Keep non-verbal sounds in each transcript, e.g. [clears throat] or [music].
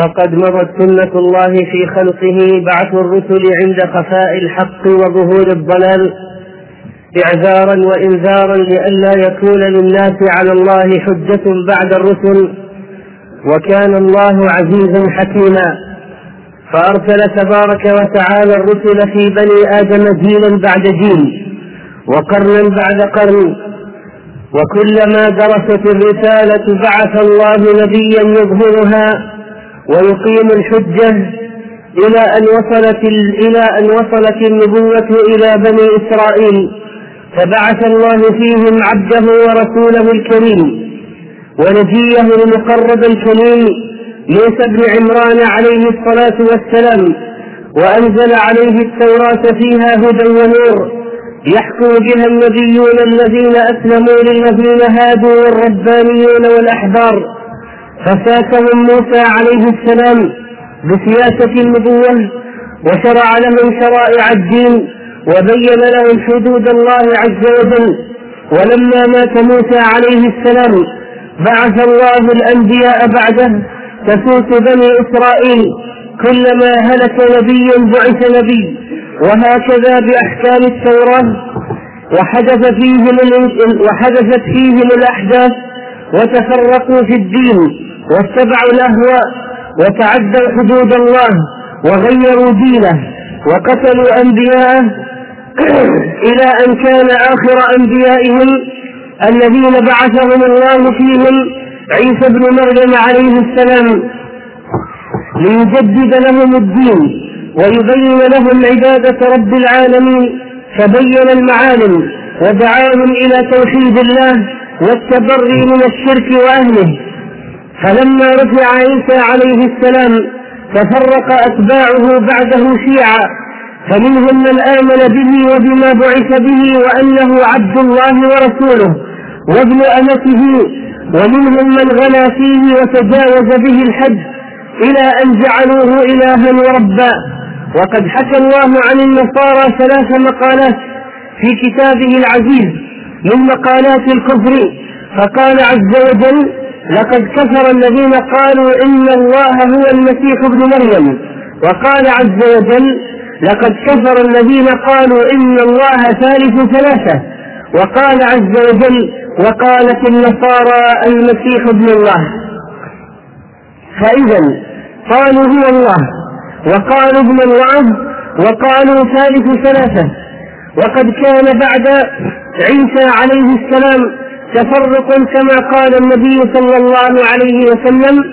فقد مضت سنة الله في خلقه بعث الرسل عند خفاء الحق وظهور الضلال إعذارا وإنذارا لئلا يكون للناس على الله حجة بعد الرسل وكان الله عزيزا حكيما. فأرسل تبارك وتعالى الرسل في بني آدم جيلا بعد جيل وقرنا بعد قرن وكلما درست الرسالة بعث الله نبيا يظهرها ويقيم الحجة إلى أن وصلت إلى أن وصلت النبوة إلى بني إسرائيل. فبعث الله فيهم عبده ورسوله الكريم ونبيه المقرب الكريم موسى بن عمران عليه الصلاة والسلام وأنزل عليه التوراة فيها هدى ونور يحكم بها النبيون الذين أسلموا للذين هادوا والربانيون والأحبار. فساسهم موسى عليه السلام بسياسة النبوة وشرع لهم شرائع الدين وبين لهم حدود الله عز وجل. ولما مات موسى عليه السلام بعث الله الأنبياء بعده تسوس بني إسرائيل كلما هلك نبي بعث نبي. وهكذا بأحكام التوراة وحدث فيهم وحدثت فيهم الأحداث وتفرقوا في الدين. واتبعوا الأهواء وتعدوا حدود الله وغيروا دينه وقتلوا أنبياءه [clears throat] إلى أن كان آخر أنبيائهم الذين بعثهم الله فيهم عيسى بن مريم عليه السلام. ليجدد لهم الدين ويبين لهم عبادة رب العالمين. فبين المعالم ودعاهم إلى توحيد الله والتبري من الشرك وأهله. فلما رفع عيسى عليه السلام تفرق أتباعه بعده شيعا فمنهم من آمن به وبما بعث به وأنه عبد الله ورسوله وابن أمته ومنهم من غلا فيه وتجاوز به الحد إلى أن جعلوه إلها وربا. وقد حكى الله عن النصارى ثلاث مقالات في كتابه العزيز من مقالات الكفر فقال عز وجل لقد كفر الذين قالوا إن الله هو المسيح ابن مريم. وقال عز وجل لقد كفر الذين قالوا إن الله ثالث ثلاثة. وقال عز وجل وقالت النصارى المسيح ابن الله. فإذا قالوا هو الله وقالوا ابن الله وقالوا ثالث ثلاثة. وقد كان بعد عيسى عليه السلام تفرق كما قال النبي صلى الله عليه وسلم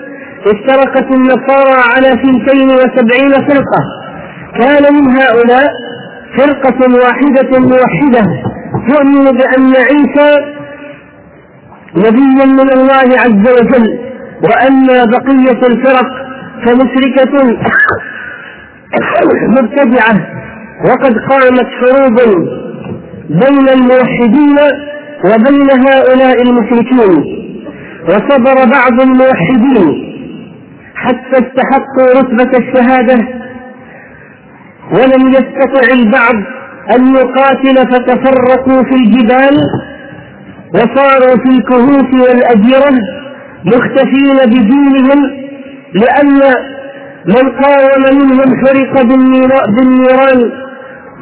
اشتركت النصارى على ثنتين وسبعين فرقة. كان من هؤلاء فرقة واحدة موحدة تؤمن بأن عيسى نبي من الله عز وجل وأن بقية الفرق فمشركة [coughs] مبتدعة وقد قامت حروب بين الموحدين وبين هؤلاء المشركين وصبر بعض الموحدين حتى استحقوا رتبة الشهادة ولم يستطع البعض أن يقاتل فتفرقوا في الجبال وصاروا في الكهوف والأجرة مختفين بدينهم لأن من قاوم منهم حرق بالنيران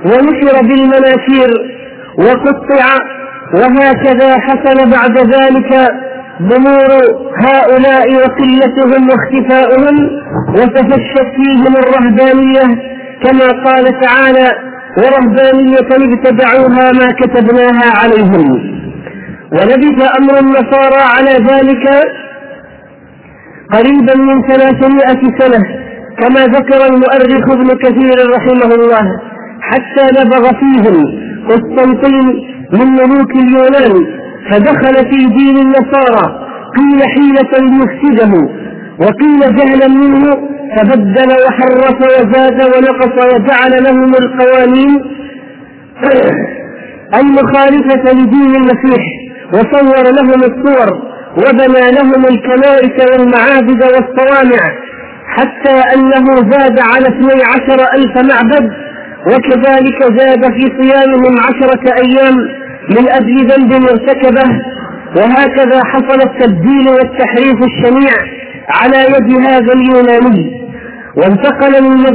ونشر بالمناشير وقطع وهكذا حصل بعد ذلك ضمور هؤلاء وقلتهم واختفاؤهم وتفشت فيهم الرهبانية كما قال تعالى ورهبانية ابتدعوها ما كتبناها عليهم ولبث أمر النصارى على ذلك قريبا من ثلاثمائة سنة كما ذكر المؤرخ ابن كثير رحمه الله حتى نبغ فيهم قسطنطين من ملوك اليونان فدخل في دين النصارى. قيل حيلة ليفسده وقيل جهلا منه فبدل وحرف وزاد ونقص وجعل لهم القوانين. [clears throat] المخالفة لدين المسيح. وصور لهم الصور وبنى لهم الكنائس والمعابد والصوامع. حتى أنه زاد على اثني عشر ألف معبد. وكذلك زاد في صيامهم عشرة أيام من أجل ذنب ارتكبه وهكذا حصل التبديل والتحريف الشنيع على يد هذا اليوناني. وانتقل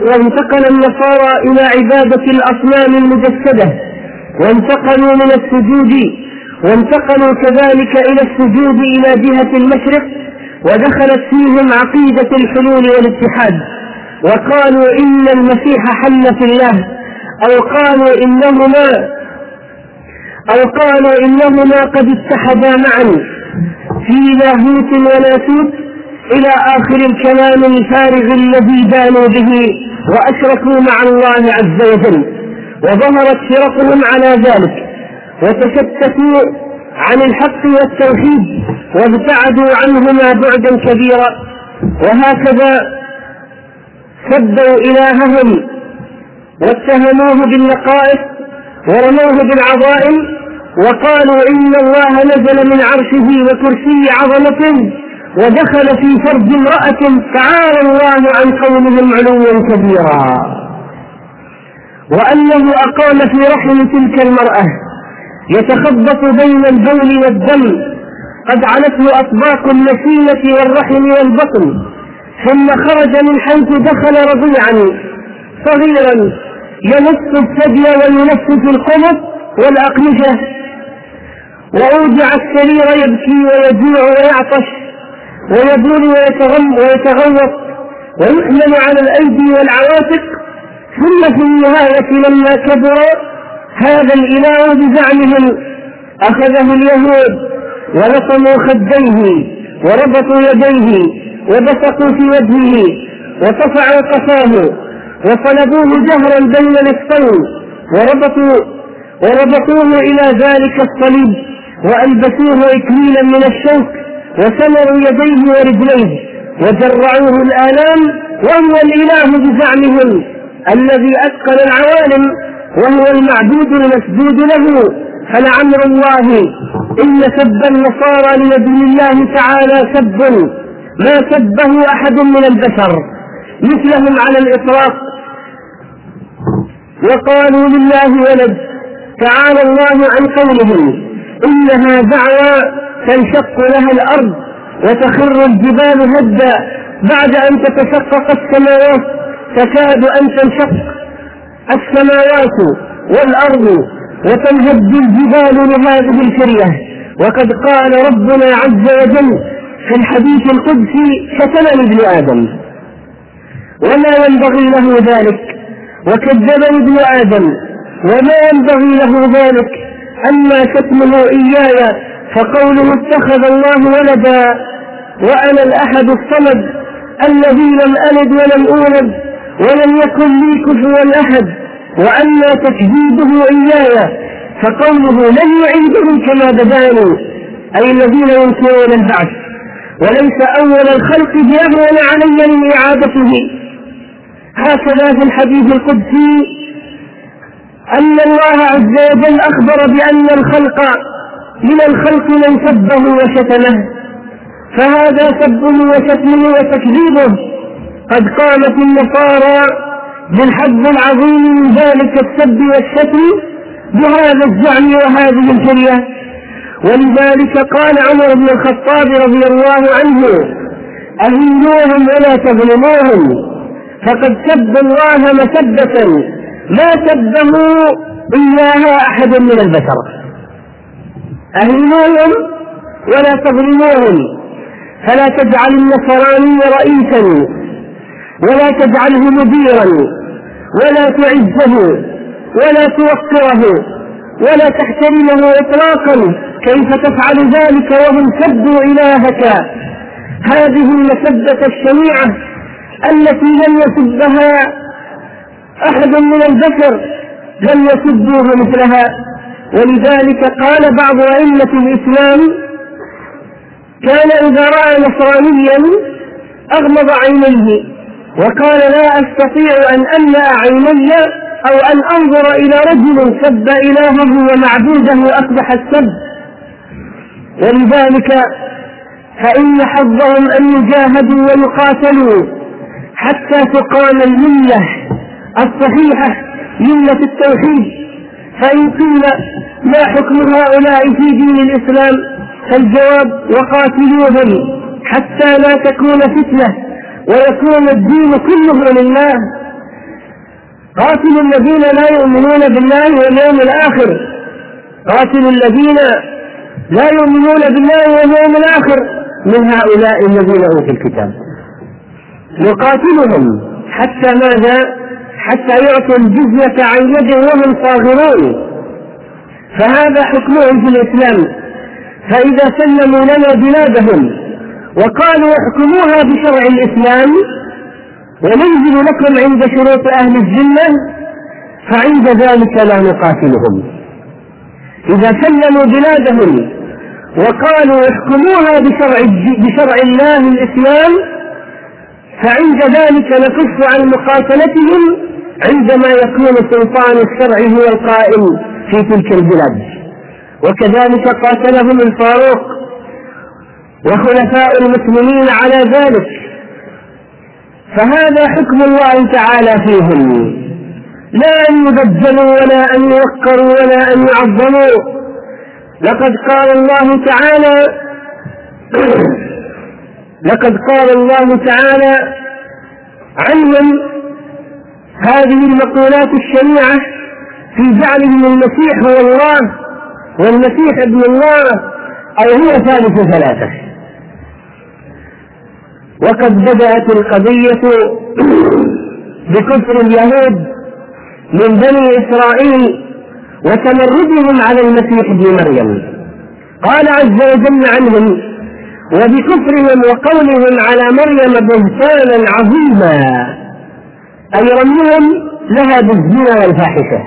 وانتقل النصارى إلى عبادة الأصنام المجسدة. وانتقلوا من السجود وانتقلوا كذلك إلى السجود إلى جهة المشرق ودخلت فيهم عقيدة الحلول والاتحاد. وقالوا إن المسيح حل في الله. أو قالوا إنهما أو قالوا إنهما قد اتحدا معا في لاهوت وناسوت إلى آخر الكلام الفارغ الذي بانوا به وأشركوا مع الله عز وجل وظهرت فرقهم على ذلك وتشتتوا عن الحق والتوحيد وابتعدوا عنهما بعدا كبيرا وهكذا سبوا إلههم واتهموه بالنقائص ورموه بالعظائم وقالوا إن الله نزل من عرشه وكرسي عظمته ودخل في فرج امرأة تعالى الله عن قولهم علوا كبيرا. وأنه أقام في رحم تلك المرأة يتخبط بين البول والدم. قد علته أطباق المسيلة والرحم والبطن ثم خرج من حيث دخل رضيعا صغيرا يمس الثدي وينفس القمص والأقمشة. وأوجع السرير يبكي ويجوع ويعطش ويبول ويتغم ويتغوط ويحمل على الأيدي والعواتق. ثم في النهاية لما كبر هذا الإله بزعمهم أخذه اليهود ولطموا خديه وربطوا يديه وبصقوا في وجهه وصفعوا قفاه وصلبوه جهرا بين نصفين وربطوا وربطوه إلى ذلك الصليب وألبسوه إكليلا من الشوك وسمروا يديه ورجليه وجرعوه الآلام وهو الإله بزعمهم الذي أتقن العوالم وهو المعبود المسجود له. فلعمر الله إن سب النصارى لنبي الله تعالى سب ما سبه أحد من البشر. مثلهم على الإطلاق وقالوا لله ولد تعالى الله عن قولهم إنها دعوى تنشق لها الأرض وتخر الجبال هدا بعد أن تتشقق السماوات تكاد أن تنشق السماوات والأرض وتنهد الجبال لهذه الكرية. وقد قال ربنا عز وجل في الحديث القدسي شتمني ابن آدم وما ينبغي له ذلك وكذبني ابن آدم وما ينبغي له ذلك أما شتمه إياي فقوله اتخذ الله ولدا وأنا الأحد الصمد الذي لم ألد ولم أولد ولم يكن لي كفوا أحد وأما تكذيبه إياي فقوله لن يعيده كما بدانوا أي الذين ينكرون البعث وليس أول الخلق بأهون علي من إعادته. هكذا في الحديث القدسي أن الله عز وجل أخبر بأن الخلق من الخلق من سبه وشتمه فهذا سبه وشتمه وتكذيبه قد قامت النصارى بالحد العظيم من ذلك السب والشتم بهذا الزعم وهذه الحرية ولذلك قال عمر بن الخطاب رضي الله عنه أهينوهم ولا تظلموهم. فقد سب الله مسبة ما سبه إياها أحد من البشر. أهينوهم ولا تظلموهم. فلا تجعل النصراني رئيسا ولا تجعله مديرا ولا تعزه ولا توقره ولا تحترمه إطلاقا. كيف تفعل ذلك وهم سبوا إلهك؟ هذه المسبة الشنيعة. التي لم يسبها أحد من البشر لم يسبوها مثلها. ولذلك قال بعض أئمة الإسلام كان إذا رأى نصرانيا أغمض عينيه وقال لا أستطيع أن أملأ عيني أو أن أنظر إلى رجل سب إلهه ومعبوده أقبح السب. ولذلك فإن حظهم أن يجاهدوا ويقاتلوا. حتى تقام الملة الصحيحة ملة التوحيد. فإن قيل ما حكم هؤلاء في دين الإسلام فالجواب وقاتلوهم حتى لا تكون فتنة ويكون الدين كله لله. قاتلوا الذين لا يؤمنون بالله واليوم الآخر. قاتلوا الذين لا يؤمنون بالله واليوم الآخر من هؤلاء الذين أوتوا الكتاب. نقاتلهم حتى ماذا؟ حتى يعطوا الجزية عن يد وهم صاغرون. فهذا حكمهم في الإسلام. فإذا سلموا لنا بلادهم وقالوا احكموها بشرع الإسلام وننزل لكم عند شروط أهل الذمة فعند ذلك لا نقاتلهم. إذا سلموا بلادهم وقالوا احكموها بشرع بشرع الله الإسلام فعند ذلك نكف عن مقاتلتهم عندما يكون سلطان الشرع هو القائم في تلك البلاد. وكذلك قاتلهم الفاروق وخلفاء المسلمين على ذلك. فهذا حكم الله تعالى فيهم. لا أن يبدلوا ولا أن يوقروا ولا أن يعظموا. لقد قال الله تعالى [clears throat] لقد قال الله تعالى عنهم هذه المقولات الشنيعة في جعلهم المسيح هو الله والمسيح ابن الله أو هو ثالث ثلاثة. وقد بدأت القضية [clears throat] بكفر اليهود من بني إسرائيل وتمردهم على المسيح ابن مريم. قال عز وجل عنهم وبكفرهم وقولهم على مريم بهتانا عظيما. أي رميهم لها بالزنا والفاحشة.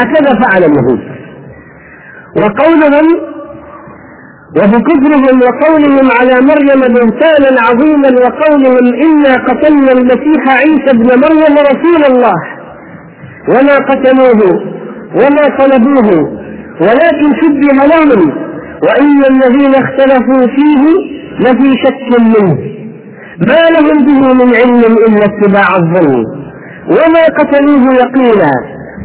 هكذا فعل اليهود. وقولهم وبكفرهم وقولهم على مريم بهتانا عظيما وقولهم إنا قتلنا المسيح عيسى ابن مريم رسول الله. وما قتلوه وما طلبوه ولكن شبه لهم. وإن الذين اختلفوا فيه لفي شك منه. ما لهم به من علم إلا اتباع الظن. وما قتلوه يقينا.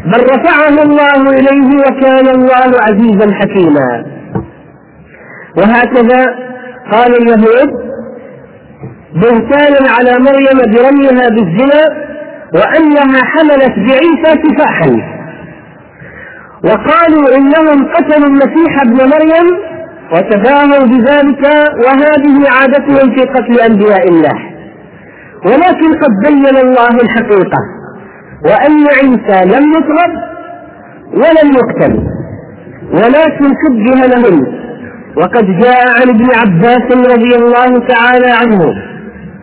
بل رفعه الله إليه وكان الله عزيزا حكيما. وهكذا قال اليهود بهتانا على مريم برميها بالزنا وأنها حملت بعيسى كفاحا وقالوا إنهم قتلوا المسيح ابن مريم وتباهوا بذلك وهذه عادتهم في قتل أنبياء الله. ولكن قد بين الله الحقيقة وأن عيسى لم يطرد ولم يقتل ولكن شبه لهم. وقد جاء عن ابن عباس رضي الله تعالى عنه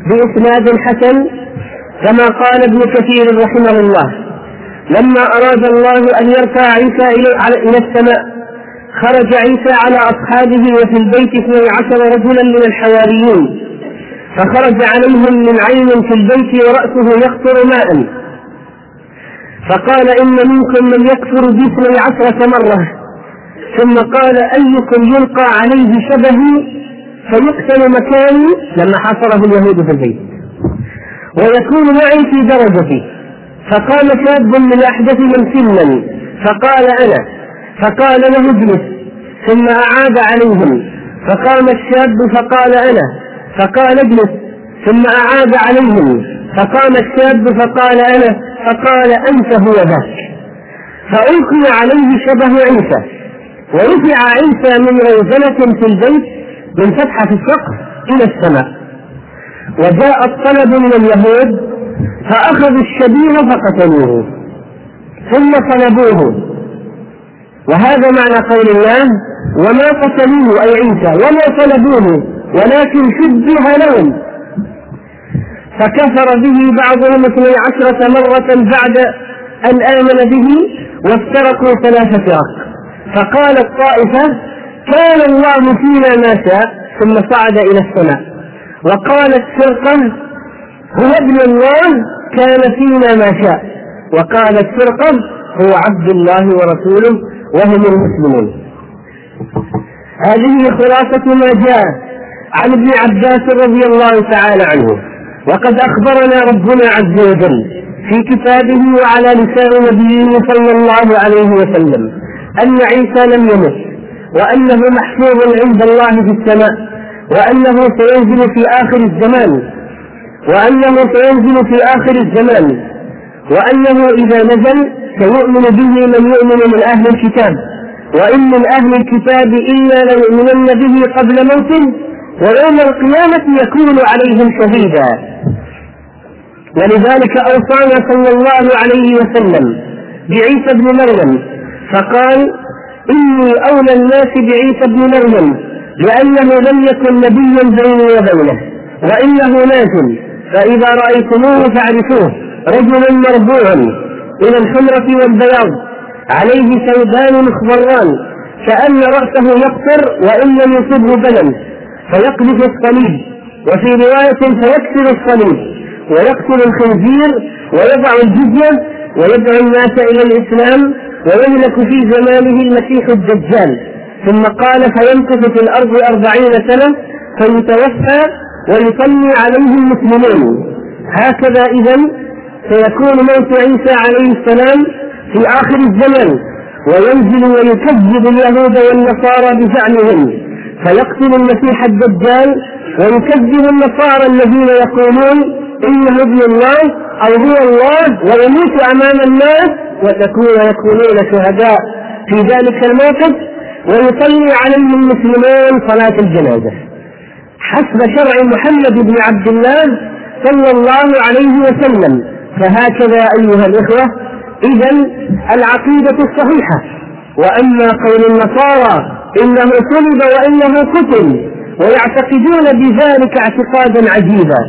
بإسناد حسن كما قال ابن كثير رحمه الله. لما أراد الله أن يرفع عيسى إلى السماء خرج عيسى على أصحابه وفي البيت اثني عشر رجلا من الحواريين. فخرج عليهم من عين في البيت ورأسه يقطر ماء. فقال إن منكم من يكفر بي اثني عشرة مرة. ثم قال أيكم يلقى عليه شبهي؟ فيقتل مكاني لما حاصره اليهود في البيت. ويكون معي في درجتي. فقام شاب من أحدثهم سنا فقال أنا. فقال له اجلس ثم أعاد عليهم. فقام الشاب فقال أنا. فقال اجلس ثم أعاد عليهم. فقام الشاب فقال أنا. فقال أنت هو ذاك. فألقي عليه شبه عيسى. ورفع عيسى من روزنة في البيت من فتحة السقف إلى السماء. وجاء الطلب من اليهود فأخذوا الشبيه فقتلوه. ثم طلبوه وهذا معنى قول الله وما قتلوه أي عيسى وما طلبوه ولكن شبه لهم. فكفر به بعضهم اثني عشرة مرة بعد أن آمن به وافترقوا ثلاث فرق فقالت طائفة كان الله فينا ما شاء ثم صعد إلى السماء. وقالت فرقة هو ابن الله كان فينا ما شاء. وقالت فرقة هو عبد الله ورسوله وهم المسلمون. هذه خلاصة ما جاء عن ابن عباس رضي الله تعالى عنه. وقد أخبرنا ربنا عز وجل في كتابه وعلى لسان نبيه صلى الله عليه وسلم أن عيسى لم يمت وأنه محفوظ عند الله في السماء وأنه سينزل في آخر الزمان وأنه سينزل في آخر الزمان وأنه إذا نزل سيؤمن به من يؤمن من أهل الكتاب وإن من أهل الكتاب إلا ليؤمنن به قبل موته ويوم القيامة يكون عليهم شهيدا. ولذلك أوصانا صلى الله عليه وسلم بعيسى بن مريم فقال إني أولى الناس بعيسى بن مريم لأنه لم يكن نبيا بيني وبينه وإنه ناس فإذا رأيتموه فاعرفوه. رجلا مربوعا إلى الحمرة والبياض. عليه ثوبان مخضران. كأن رأسه يقطر وإن لم يصبه بلل. فيقذف الصليب. وفي رواية فيكسر الصليب. ويقتل الخنزير. ويضع الجزية. ويدعو الناس إلى الإسلام. ويهلك في زمانه المسيح الدجال. ثم قال فيمكث في الأرض أربعين سنة فيتوفى ويصلي عليه المسلمون. هكذا إذا سيكون موت عيسى عليه السلام في آخر الزمن وينزل ويكذب اليهود والنصارى بزعمهم. فيقتل المسيح الدجال ويكذب النصارى الذين يقولون إنه ابن الله أو هو الله ويموت أمام الناس وتكون يكونون شهداء في ذلك الموقف. ويصلي عليهم المسلمون صلاة الجنازة. حسب شرع محمد بن عبد الله صلى الله عليه وسلم. فهكذا أيها الإخوة إذا العقيدة الصحيحة. وأما قول النصارى إنه صلب وإنه قتل ويعتقدون بذلك اعتقادا عجيبا.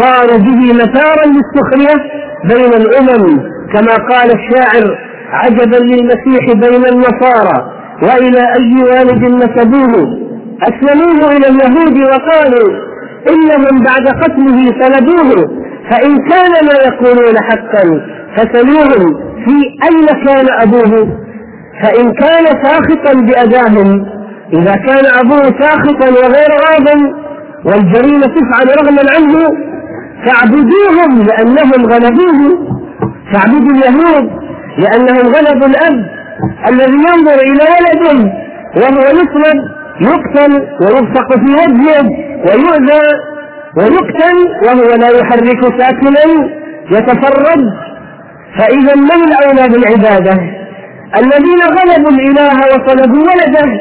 صاروا به مسارا للسخرية بين الأمم كما قال الشاعر عجبا للمسيح بين النصارى. وإلى أي والد نسبوه أسلموه إلى اليهود وقالوا إنهم بعد قتله سلبوه فإن كان ما يقولون حقا فسلوهم في أين كان أبوه؟ فإن كان ساخطا بأذاهم إذا كان أبوه ساخطا وغير راض والجريمة تفعل رغما عنه فاعبدوهم لأنهم غلبوه. فاعبدوا اليهود لأنهم غلبوا الأب الذي ينظر إلى ولده وهو يسلب يقتل ويبصق في وجهه ويؤذى ويقتل وهو لا يحرك ساكنا يتفرد فإذا من الأولى بالعبادة؟ الذين غلبوا الإله وطلبوا ولده.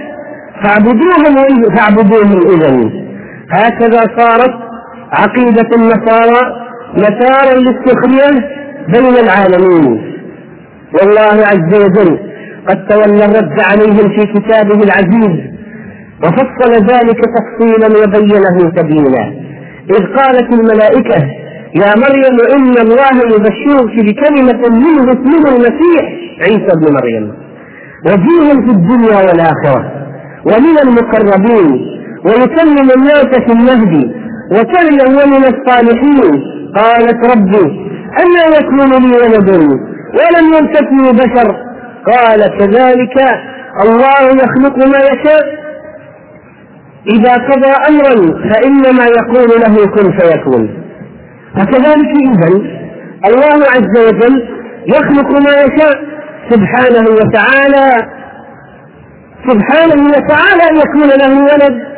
فاعبدوهم فاعبدوهم إذا هكذا صارت عقيدة النصارى مسارا للسخرية بين العالمين. والله عز وجل قد تولى الرد عليهم في كتابه العزيز. وفصل ذلك تفصيلا وبينه تبيينا إذ قالت الملائكة يا مريم إن الله يبشرك بكلمة منه اسمه المسيح عيسى ابن مريم. وجيه في الدنيا والآخرة ومن المقربين ويكلم الناس في المهدي وكان ومن الصالحين. قالت ربي أنا يكون لي ولد ولم يمسكني بشر؟ قال كذلك الله يخلق ما يشاء. إذا قضى أمرا فإنما يقول له كن فيكون. فكذلك إذا الله عز وجل يخلق ما يشاء سبحانه وتعالى. سبحانه وتعالى أن يكون له ولد.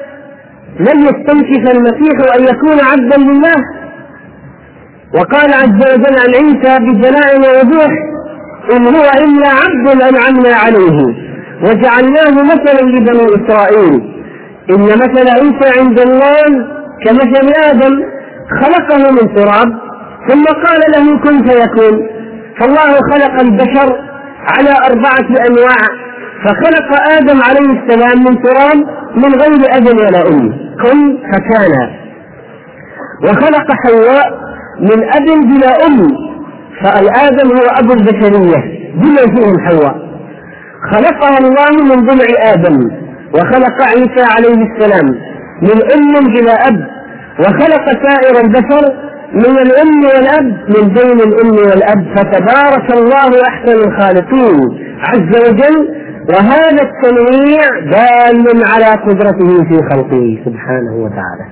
لم يستنكف المسيح أن يكون عبدا لله. وقال عز وجل عن عيسى بدلاء ووضوح إن هو إلا عبد أنعمنا عليه. وجعلناه مثلا لبني إسرائيل. إن مثل عيسى عند الله كمثل آدم خلقه من تراب ثم قال له كن فيكون. فالله خلق البشر على أربعة أنواع فخلق آدم عليه السلام من تراب من غير أب ولا أم. كن فكان. وخلق حواء من أب بلا أم فالآدم هو أبو البشرية بما فيهم حواء. خلقها الله من ضلع آدم. وخلق عيسى عليه السلام من أم بلا أب وخلق سائر البشر من الأم والأب من بين الأم والأب فتبارك الله أحسن الخالقين عز وجل. وهذا التنويع دال على قدرته في خلقه سبحانه وتعالى.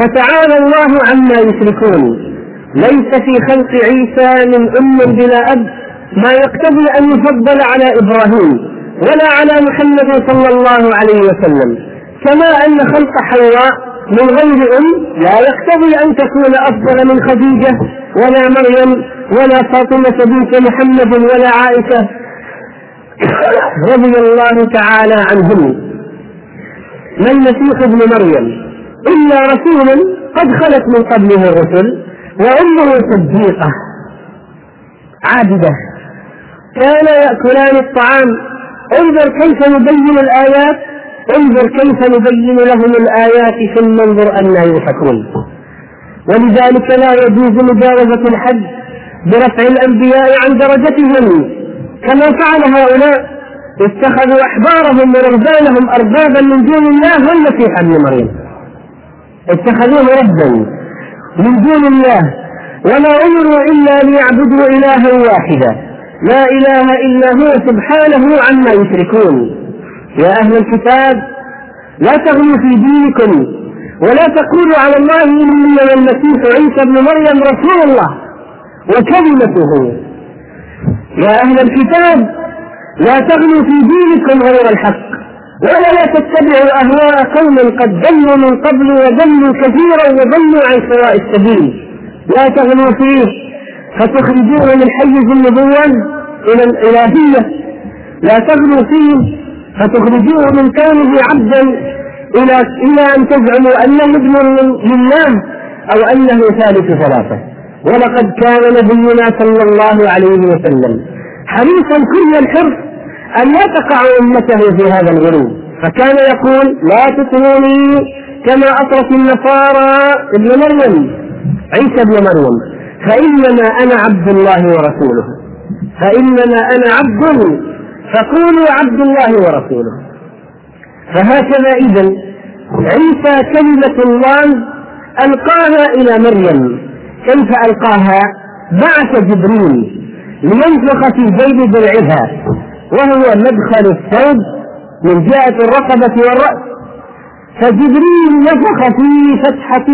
فتعالى الله عما يشركون. ليس في خلق عيسى من أم بلا أب. ما يقتضي أن يفضل على إبراهيم. ولا على محمد صلى الله عليه وسلم. كما أن خلق حواء من غير أم لا يقتضي أن تكون أفضل من خديجة ولا مريم ولا فاطمة بنت محمد ولا عائشة [coughs] رضي الله تعالى عنهم. ما المسيح ابن مريم؟ إلا رسول قد خلت من قبله الرسل وأمه صديقة عابدة. كان يأكلان الطعام انظر كيف نبين الآيات انظر كيف نبين لهم الآيات ثم انظر أنا يؤفكون ولذلك لا يجوز مجاوزة الحد برفع الأنبياء عن درجتهم. كما فعل هؤلاء اتخذوا أحبارهم ورهبانهم أربابا من دون الله والمسيح ابن مريم. اتخذوه ربا من دون الله. وما أمروا إلا ليعبدوا إلها واحدا. لا إله إلا هو سبحانه عما يشركون. يا أهل الكتاب لا تغلوا في دينكم ولا تقولوا على الله إني والمسيح عيسى ابن مريم رسول الله وكلمته. يا أهل الكتاب لا تغلوا في دينكم غير الحق ولا لا تتبعوا أهواء قوم قد ضلوا من قبل وضلوا كثيرا وضلوا عن سواء السبيل. لا تغلوا فيه. فتخرجوه من حيز النبوة إلى الإلهية. لا تغلوا فيه. فتخرجوه من كونه عبدا إلى إلى أن تزعموا أنه ابن لله أو أنه ثالث ثلاثة ولقد كان نبينا صلى الله عليه وسلم حريصا كل الحرص أن لا تقع أمته في هذا الغلو. فكان يقول لا تطروني كما أطرت النصارى ابن مريم. عيسى ابن مريم. فإنما أنا عبد الله ورسوله. فإنما أنا عبد فقولوا عبد الله ورسوله. فهكذا إذا عيسى كلمة الله ألقاها إلى مريم. كيف ألقاها؟ بعث جبريل لينفخ في جيب درعها وهو مدخل الثوب من جهة الرقبة والرأس. فجبريل نفخ في فتحة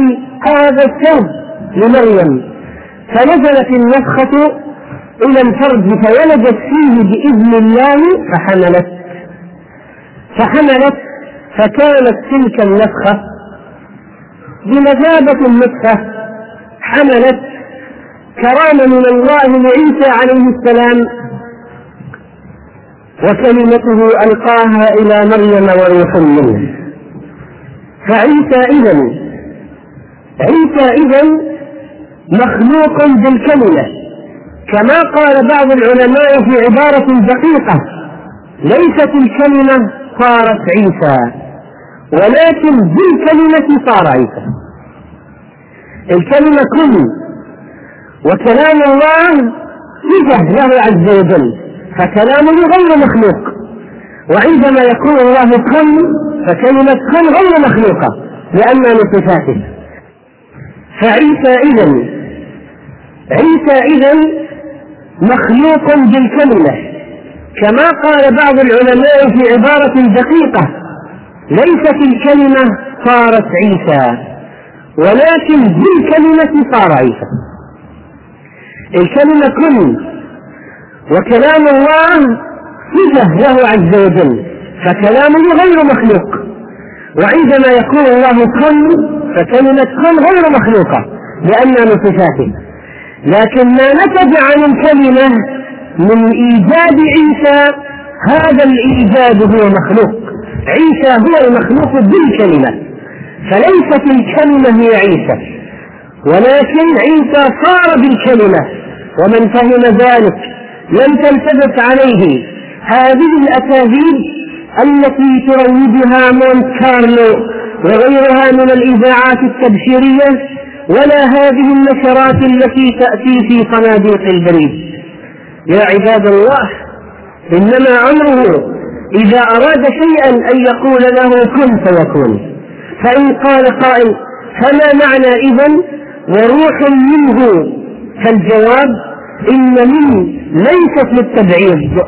هذا الثوب لمريم. فنزلت النفخة إلى الفرج فولدت فيه بإذن الله فحملت. فحملت فكانت تلك النفخة بمثابة النفخة. حملت كرامة من الله لعيسى عليه السلام وكلمته ألقاها إلى مريم وروح منه. فعيسى إذا عيسى إذا مخلوق بالكلمة. كما قال بعض العلماء في عبارة دقيقة ليست الكلمة صارت عيسى ولكن بالكلمة صار عيسى. الكلمة كل وكلام الله صفة له عز وجل فكلامه غير مخلوق. وعندما يقول الله كن فكلمة كن غير مخلوقة لأنها من صفاته. فعيسى إذا عيسى إذا مخلوق بالكلمة. كما قال بعض العلماء في عبارة دقيقة ليست الكلمة صارت عيسى ولكن بالكلمة صار عيسى. الكلمة كن وكلام الله صفة له عز وجل فكلامه غير مخلوق. وعندما يقول الله كن فكلمة كن غير مخلوقة لأنها من صفاته. لكن ما نتج عن الكلمة من إيجاد عيسى. هذا الإيجاد هو مخلوق. عيسى هو المخلوق بالكلمة. فليست الكلمة هي عيسى. ولكن عيسى صار بالكلمة. ومن فهم ذلك لم تلتبس عليه. هذه الأكاذيب التي تروجها مونت كارلو وغيرها من الإذاعات التبشيرية ولا هذه النشرات التي تأتي في صناديق البريد. يا عباد الله إنما عمره إذا أراد شيئا أن يقول له كن فيكون. فإن قال قائل فما معنى إذا وروح منه فالجواب إن من ليست للتبعيض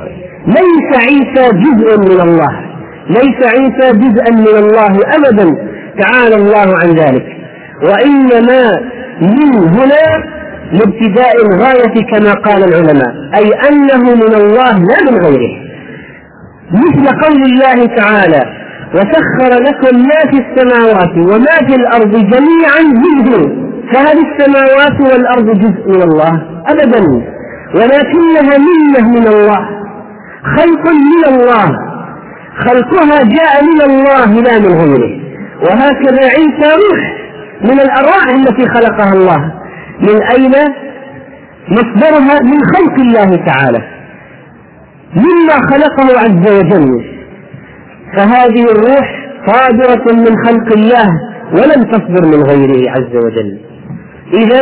ليس عيسى جزء من الله. ليس عيسى جزءا من الله أبدا. تعالى الله عن ذلك. وإنما من هنا لابتداء الغاية كما قال العلماء أي أنه من الله لا من غيره. مثل قول الله تعالى وسخر لكم ما في السماوات وما في الأرض جميعا منه. فهل السماوات والأرض جزء من الله أبدا ولكنها منة من الله خلق من الله خلقها جاء من الله لا من غيره. وهكذا عيسى روح من الأرواح التي خلقها الله. من أين؟ مصدرها من خلق الله تعالى. مما خلقه عز وجل. فهذه الروح صادرة من خلق الله ولم تصدر من غيره عز وجل. إذا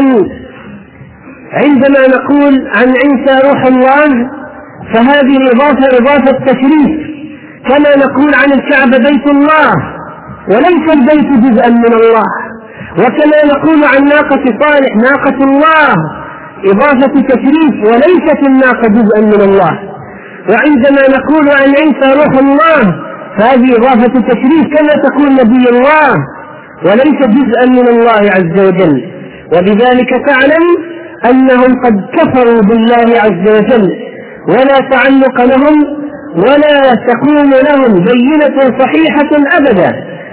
عندما نقول عن عيسى روح الله فهذه الإضافة إضافة تشريف. كما نقول عن الكعبة بيت الله وليس البيت جزءا من الله. وكما نقول عن ناقة صالح ناقة الله. إضافة تشريف وليست الناقة جزءا من الله. وعندما نقول عن عيسى روح الله فهذه إضافة تشريف كما تقول نبي الله وليس جزءا من الله عز وجل. وبذلك تعلم أنهم قد كفروا بالله عز وجل. ولا تعلق لهم ولا تكون لهم بينة صحيحة أبدا.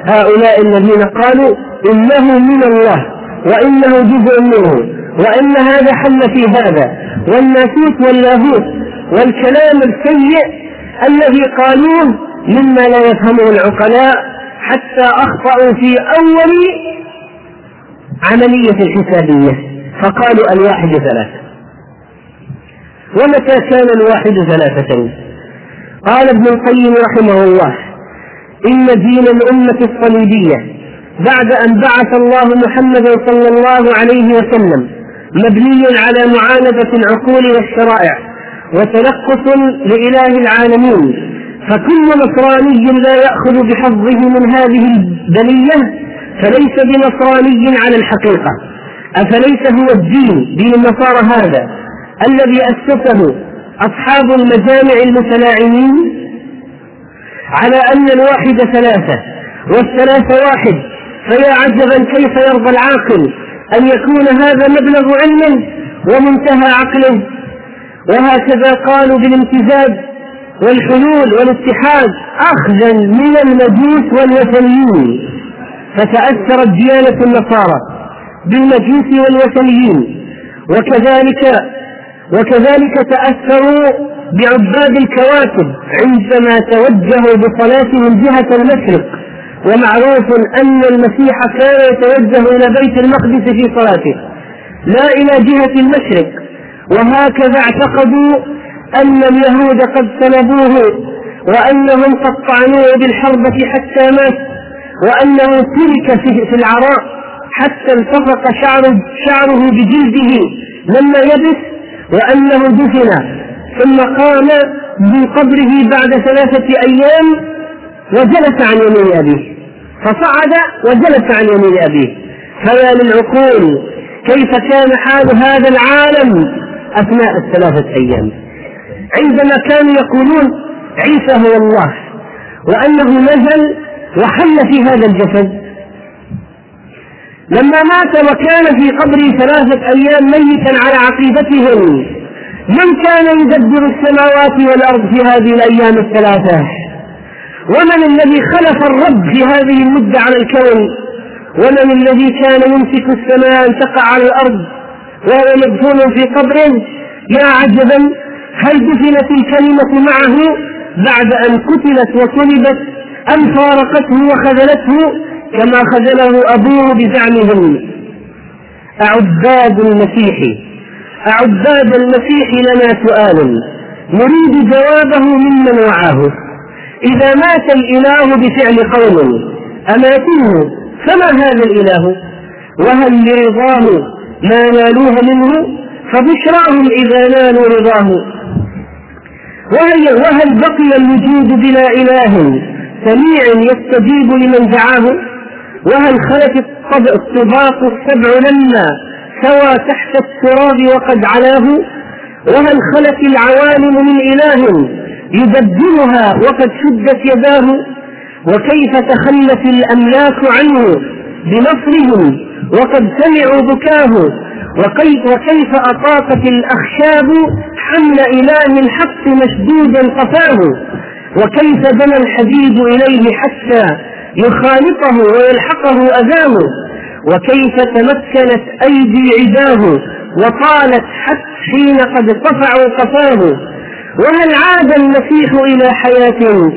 هؤلاء الذين قالوا إنه من الله وإنه جزء منه وإن هذا حل في هذا والناسوت واللاهوت والكلام السيء الذي قالوه مما لا يفهمه العقلاء حتى أخطأوا في أول عملية الحسابية فقالوا الواحد ثلاثة. ومتى كان الواحد ثلاثة؟ قال ابن القيم رحمه الله إن دين الأمة الصليبية بعد أن بعث الله محمدا صلى الله عليه وسلم مبني على معاندة العقول والشرائع وتنقص لإله العالمين فكل نصراني لا يأخذ بحظه من هذه البلية فليس بنصراني على الحقيقة. أفليس هو الدين دين النصارى هذا الذي أسسه أصحاب المجامع المتلاعنين؟ على أن الواحد ثلاثة والثلاثة واحد. فيا عجبا كيف يرضى العاقل أن يكون هذا مبلغ علمه ومنتهى عقله؟ وهكذا قالوا بالامتزاج والحلول والاتحاد أخذا من المجوس والوثنيين. فتأثرت ديانة النصارى بالمجوس والوثنيين. وكذلك وكذلك تأثروا بعباد الكواكب عندما توجهوا بصلاتهم جهة المشرق. ومعروف أن المسيح كان يتوجه إلى بيت المقدس في صلاته لا إلى جهة المشرق. وهكذا اعتقدوا أن اليهود قد سلبوه وأنهم قد طعنوه بالحربة حتى مات وأنه ترك في العراء حتى التصق شعره, شعره بجلده لما يبس وأنه دفن. ثم قام من قبره بعد ثلاثة أيام وجلس عن يمين أبيه فصعد وجلس عن يمين أبيه. فيا للعقول كيف كان حال هذا العالم؟ أثناء الثلاثة أيام. عندما كانوا يقولون عيسى هو الله وأنه نزل وحل في هذا الجسد. لما مات وكان في قبره ثلاثة أيام ميتا على عقيدتهم من كان يدبر السماوات والأرض في هذه الأيام الثلاثة؟ ومن الذي خلف الرب في هذه المدة على الكون؟ ومن الذي كان يمسك السماء أن تقع على الأرض وهو مدفون في قبره؟ يا عجبا هل دفنت الكلمة معه بعد أن قتلت وصلبت أم فارقته وخذلته كما خذله أبوه بزعمهم؟ أعباد المسيح أعباد المسيح لنا سؤال نريد جوابه ممن وعاه. إذا مات الإله بفعل قوم أماتوه فما هذا الإله؟ وهل لرضاه ما نالوه منه؟ فبشراهم إذا نالوا رضاه. وهل, وهل بقي الوجود بلا إله؟ سميع يستجيب لمن دعاه. وهل خلت الطباق السبع لما سوى تحت التراب وقد علاه؟ وهل خلت العوالم من إله؟ يدبرها وقد شدت يداه وكيف تخلت الأملاك عنه بنصرهم وقد سمعوا بكاه وكيف, أطاقت الأخشاب حمل إله الحق مشدودا قفاه وكيف بنى الحديد إليه حتى يخالطه ويلحقه أذاه وكيف تمكنت أيدي عداه وطالت حتى حين قد ارتفعوا قفاه. وهل عاد المسيح إلى حياة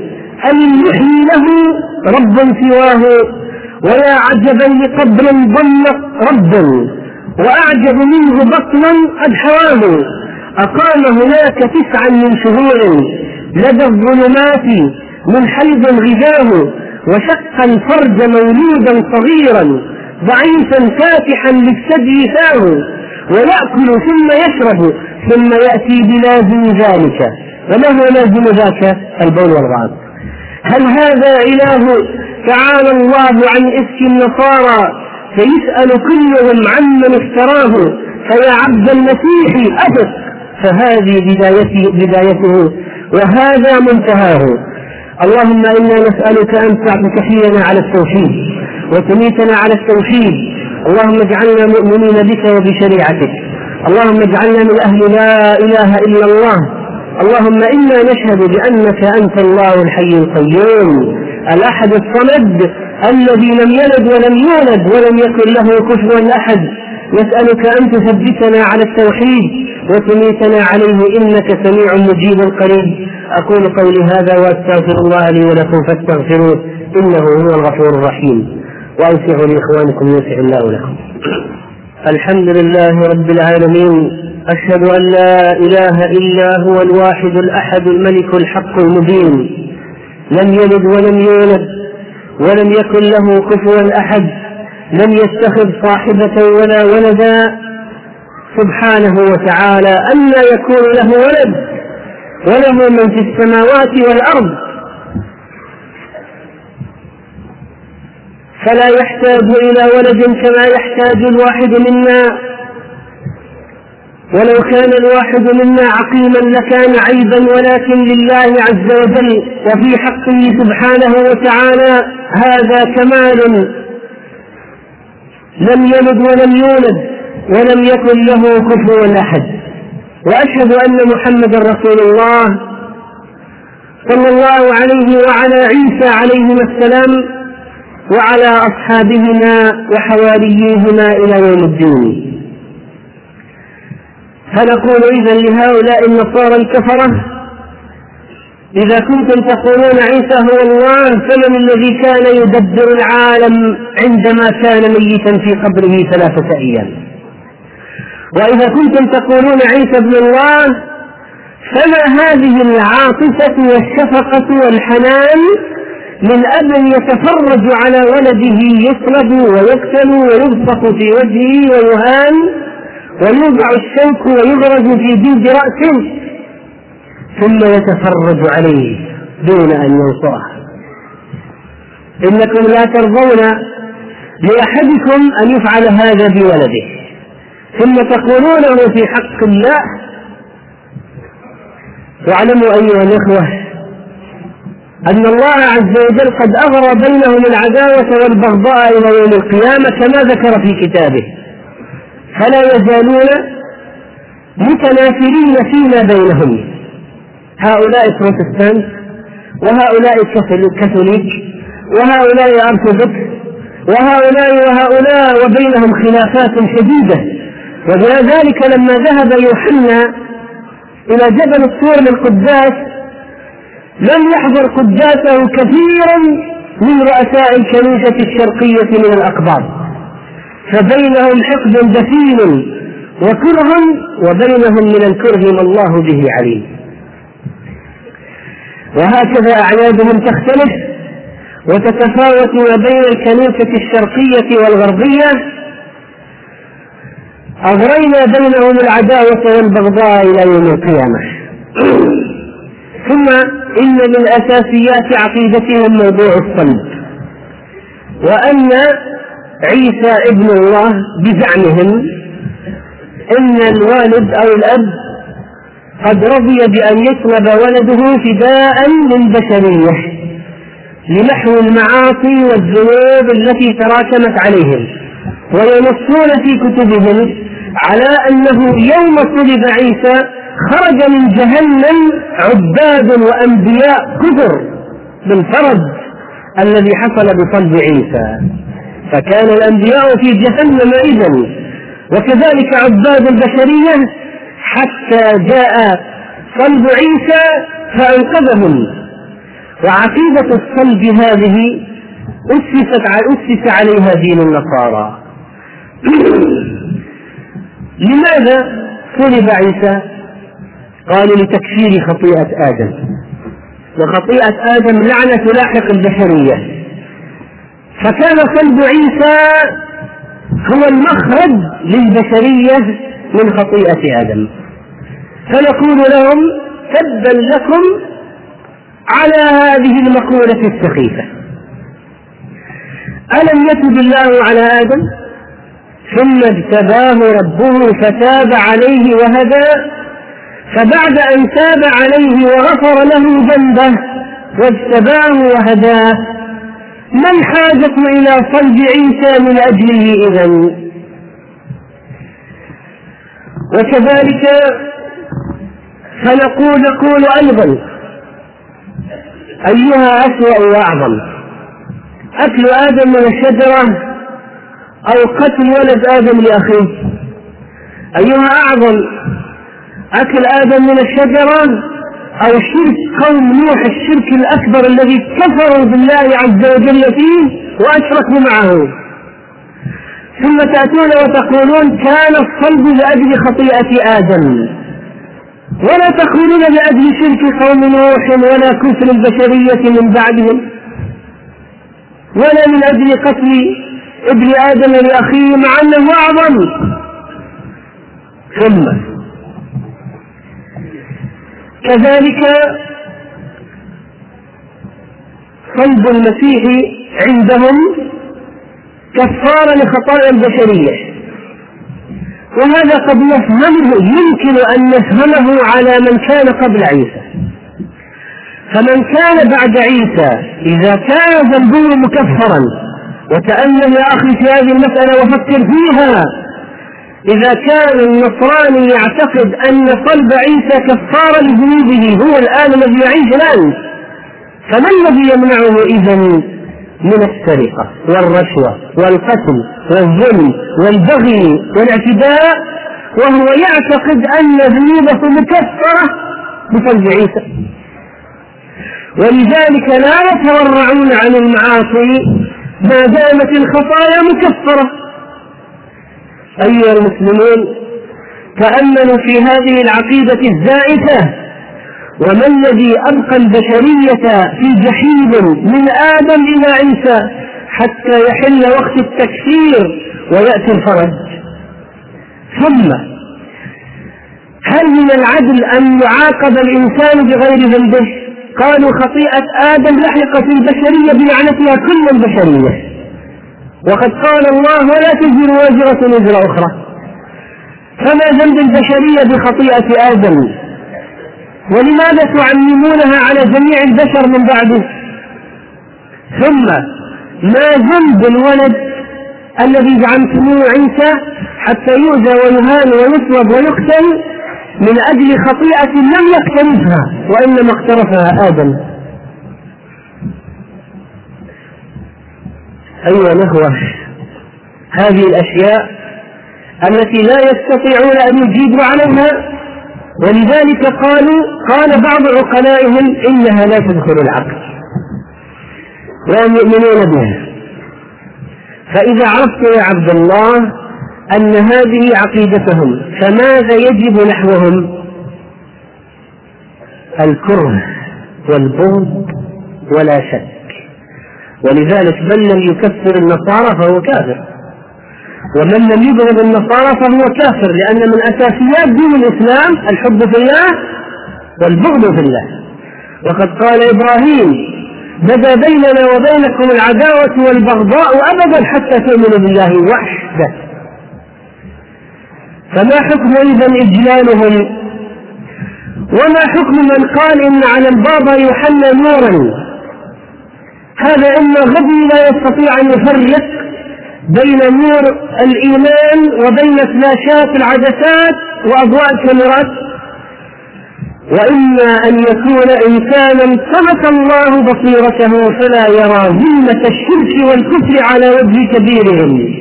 أم يحيي له رب سواه ويا عجبا لقبر ضل ربا وأعجب منه بطنا قد حواه؟ أقام هناك تسعا من شهور لدى الظلمات من حيض غذاه وشق الفرج مولودا صغيرا ضعيفا فاتحا للثدي فاه ويأكل ثم يشرب ثم يأتي بلازم ذلك. وما هو لازم ذاك؟ البول والغاز. هل هذا إله تعالى الله عن إفك النصارى فيسأل كلهم عمن افتراه؟ فيا عبد المسيح أثق فهذه بدايته, بدايته. وهذا منتهاه. اللهم إنا نسألك أن تحيينا على التوحيد وتميتنا على التوحيد. اللهم اجعلنا مؤمنين بك وبشريعتك. اللهم اجعلنا من أهل لا إله إلا الله. اللهم إنا نشهد بأنك أنت الله الحي القيوم. الأحد الصمد الذي لم يلد ولم يولد ولم يكن له كفوا أحد. نسألك أن تثبتنا على التوحيد وتميتنا عليه. إنك سميع مجيب قريب. أقول قولي هذا وأستغفر الله لي ولكم فاستغفروه. إنه هو الغفور الرحيم. وأوسعوا لإخوانكم يوسع الله لكم. الحمد لله رب العالمين أشهد أن لا إله إلا هو الواحد الأحد الملك الحق المبين لم يلد ولم يولد ولم يكن له كفوا أحد لم يتخذ صاحبة ولا ولدا سبحانه وتعالى أن يكون له ولد وله من في السماوات والأرض فلا يحتاج إلى ولد كما يحتاج الواحد منا. ولو كان الواحد منا عقيما لكان عيبا ولكن لله عز وجل وفي حقه سبحانه وتعالى هذا كمال. لم يلد ولم يولد ولم يكن له كفوا أحد. وأشهد أن محمدا رسول الله صلى الله عليه وعلى عيسى عليهما السلام وعلى أصحابهما وحواريهما إلى يوم الدين. فنقول إذا لهؤلاء النصارى الكفرة إذا كنتم تقولون عيسى هو الله فمن الذي كان يدبر العالم عندما كان ميتا في قبره ثلاثة أيام. وإذا كنتم تقولون عيسى ابن الله فما هذه العاطفة والشفقة والحنان من أب يتفرج على ولده يصلب ويقتل ويبصق في وجهه ويهان ويوضع الشوك ويغرز في جلد رأسه ثم يتفرج عليه دون أن ينصره إنكم لا ترضون لأحدكم أن يفعل هذا بولده. ثم تقولونه في حق الله واعلموا أيها الإخوة أن الله عز وجل قد أغرى بينهم العداوة والبغضاء إلى يوم القيامة كما ذكر في كتابه. فلا يزالون متنافرين فيما بينهم. هؤلاء بروتستانت وهؤلاء كاثوليك وهؤلاء ارثوذكس وهؤلاء وهؤلاء وبينهم خلافات شديدة. ولذلك لما ذهب يوحنا إلى جبل الطور للقداس لم يحضر قداسه كثيرا من رؤساء الكنيسة الشرقية من الاقباط فبينهم حقد دفين وكره وبينهم من الكره ما الله به عليم. وهكذا أعيادهم تختلف وتتفاوت ما بين الكنيسة الشرقية والغربية. أغرينا بينهم العداوة والبغضاء إلى يوم القيامة. ثم إن من أساسيات عقيدتهم موضوع الصلب. وأن عيسى ابن الله بزعمهم إن الوالد أو الأب قد رضي بأن يطلب ولده فداء للبشريه لمحو المعاصي والذنوب التي تراكمت عليهم وينصون في كتبهم على أنه يوم صلب عيسى خرج من جهنم عباد وأنبياء كثر بالفرج الذي حصل بصلب عيسى. فكان الأنبياء في جهنم اذا وكذلك عباد البشرية حتى جاء صلب عيسى فأنقذهم. وعقيدة الصلب هذه أسست أسس عليها دين النصارى. [clears throat] لماذا صلب عيسى؟ قالوا لتكفير خطيئة آدم. وخطيئة آدم لعنة تلاحق البشرية فكان صلب عيسى هو المخرج للبشرية من خطيئة آدم. فنقول لهم تبا لكم على هذه المقولة السخيفة. ألم يتب الله على آدم؟ ثم اجتباه ربه فتاب عليه وهدى فبعد أن تاب عليه وغفر له ذنبه واجتباه وهداه ما الحاجة إلى صلب عيسى من أجله إذا؟ وكذلك فنقول نقول أيضا أيها أسوأ وأعظم أكل آدم من الشجرة أو قتل ولد آدم لأخيه. أيها أعظم أكل آدم من الشجرة أو شرك قوم نوح الشرك الأكبر الذي كفروا بالله عز وجل فيه وأشركوا معه. ثم تأتون وتقولون كان الصلب لأجل خطيئة آدم. ولا تقولون لأجل شرك قوم نوح ولا كفر البشرية من بعدهم. ولا من أجل قتل ابن آدم لأخيه مع أنه أعظم. ثم كذلك صلب المسيح عندهم كفارة لخطايا البشرية. وهذا قد نفهمه يمكن أن نفهمه على من كان قبل عيسى. فمن كان بعد عيسى إذا كان ذنبه مكفرا وتأمل يا أخي في هذه المسألة وفكر فيها إذا كان النصراني يعتقد أن صلب عيسى كفارة لذنوبه هو الآن الذي يعيش الآن فما الذي يمنعه إذا من السرقة والرشوة والقتل والظلم والبغي والاعتداء؟ وهو يعتقد أن ذنوبه مكفرة بصلب عيسى. ولذلك لا يتورعون عن المعاصي ما دامت الخطايا مكفرة. أيها المسلمون تأملوا في هذه العقيدة الزائفة وما الذي أبقى البشرية في جحيم من آدم إلى عيسى حتى يحل وقت التكفير ويأتي الفرج. ثم هل من العدل أن يعاقب الإنسان بغير ذنبه؟ قالوا خطيئة آدم لحقت البشرية بلعنتها كل البشرية. وقد قال الله ولا تزر وازرة وزر أخرى. فما ذنب البشرية بخطيئة آدم ولماذا تعممونها على جميع البشر من بعده؟ ثم ما ذنب الولد الذي زعمتموه عيسى حتى يؤذى ويهان ويصلب ويقتل من أجل خطيئة لم يقترفها وإنما اقترفها آدم. أيها الأخوة هذه الأشياء التي لا يستطيعون أن يجيبوا عليها ولذلك قالوا قال بعض عقلائهم إنها لا تدخل العقل. لا يؤمنون بها. فإذا عرفت يا عبد الله أن هذه عقيدتهم فماذا يجب نحوهم؟ الكره والبغض ولا شك. ولذلك من لم يكفر النصارى فهو كافر. ومن لم يبغض النصارى فهو كافر لأن من أساسيات دين الإسلام الحب في الله والبغض في الله. وقد قال إبراهيم بدا بيننا وبينكم العداوة والبغضاء أبدا حتى تؤمنوا بالله وحده. فما حكم إذا إجلالهم؟ وما حكم من قال إن على البابا يحلى نورا؟ هذا إما غبي لا يستطيع أن يفرق بين نور الإيمان وبين فلاشات العدسات وأضواء الكاميرات. وإما أن يكون إنسانا سمك الله بصيرته فلا يرى ظلمة الشرك والكفر على وجه كبيرهم.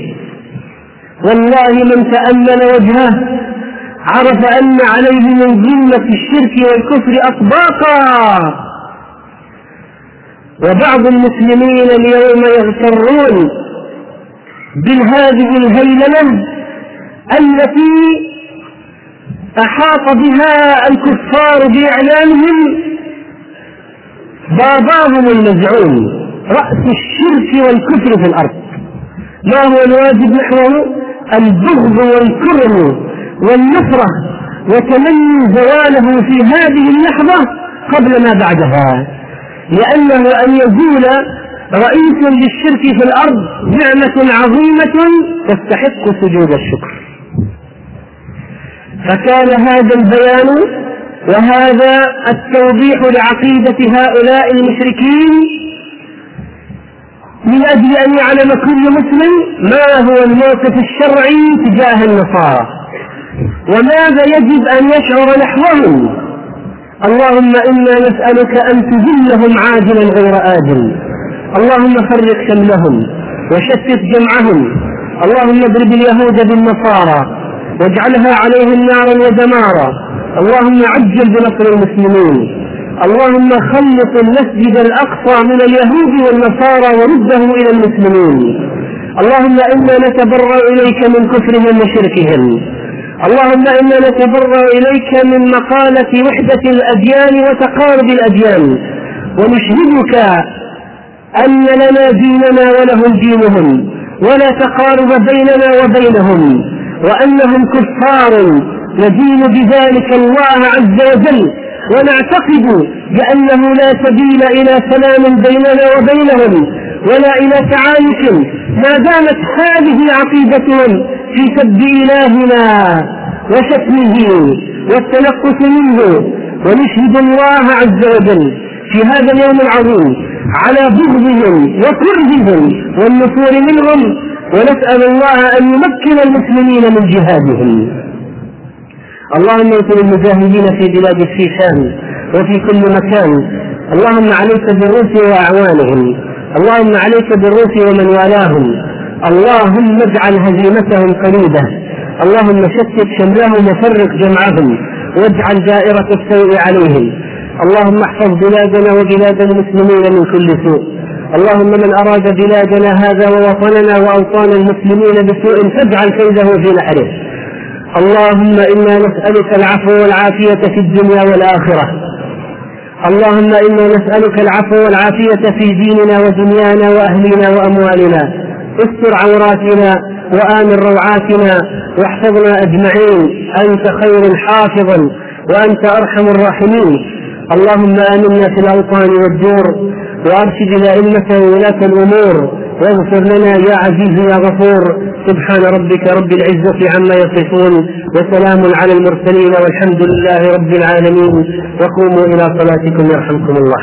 والله من تأمل وجهه عرف أن عليه من ظلمة الشرك والكفر أطباقا. وبعض المسلمين اليوم يغترون بهذه الهيلمة التي أحاط بها الكفار بإعلانهم باباهم المزعوم رأس الشرك والكفر في الأرض. ما هو الواجب نحوه البغض والكره والنفرة وتمني زواله في هذه اللحظة قبل ما بعدها. لأنه أن يزول رئيس للشرك في الأرض نعمة عظيمة تستحق سجود الشكر. فكان هذا البيان وهذا التوضيح لعقيدة هؤلاء المشركين من أجل أن يعلم كل مسلم ما هو الموقف الشرعي تجاه النصارى. وماذا يجب أن يشعر نحوهم؟ اللهم إنا نسألك أن تذلهم عاجلا غير آجل. اللهم فرق شملهم وشتت جمعهم. اللهم اضرب اليهود بالنصارى واجعلها عليهم نارا ودمارا. اللهم عجل بنصر المسلمين. اللهم خلط المسجد الأقصى من اليهود والنصارى ورده إلى المسلمين. اللهم إنا نتبرأ إليك من كفرهم وشركهم. اللهم إنا نتبرا إليك من مقالة وحدة الأديان وتقارب الأديان. ونشهدك أن لنا ديننا ولهم دينهم ولا تقارب بيننا وبينهم وأنهم كفار. ندين بذلك الله عز وجل ونعتقد بأنه لا سبيل إلى سلام بيننا وبينهم ولا إلى تعايش. ما دامت هذه عقيدتهم في سب إلهنا وشتمه والتنقص منه ونشهد الله عز وجل في هذا اليوم العظيم على بغضهم وكرههم والنفور منهم ونسأل الله أن يمكن المسلمين من جهادهم. اللهم انصر المجاهدين في بلاد الشيشان وفي كل مكان. اللهم عليك بالروس وأعوانهم. اللهم عليك بالروس ومن والاهم. اللهم اجعل هزيمتهم قريبة اللهم شتت شملهم وفرق جمعهم. واجعل دائرة السوء عليهم. اللهم احفظ بلادنا وبلاد المسلمين من كل سوء. اللهم من أراد بلادنا هذا ووطننا وأوطان المسلمين بسوء فاجعل كيده في نحره. اللهم إنا نسألك العفو والعافية في الدنيا والآخرة. اللهم إنا نسألك العفو والعافية في ديننا ودنيانا وأهلنا وأموالنا. استر عوراتنا وآمن روعاتنا واحفظنا أجمعين. أنت خير حافظا وأنت أرحم الراحمين. اللهم آمنا في الأوطان والدور وأرشد الائمه وولاة الأمور. واغفر لنا يا عزيز يا غفور. سبحان ربك رب العزة عما يصفون وسلام على المرسلين والحمد لله رب العالمين. وقوموا إلى صلاتكم يرحمكم الله.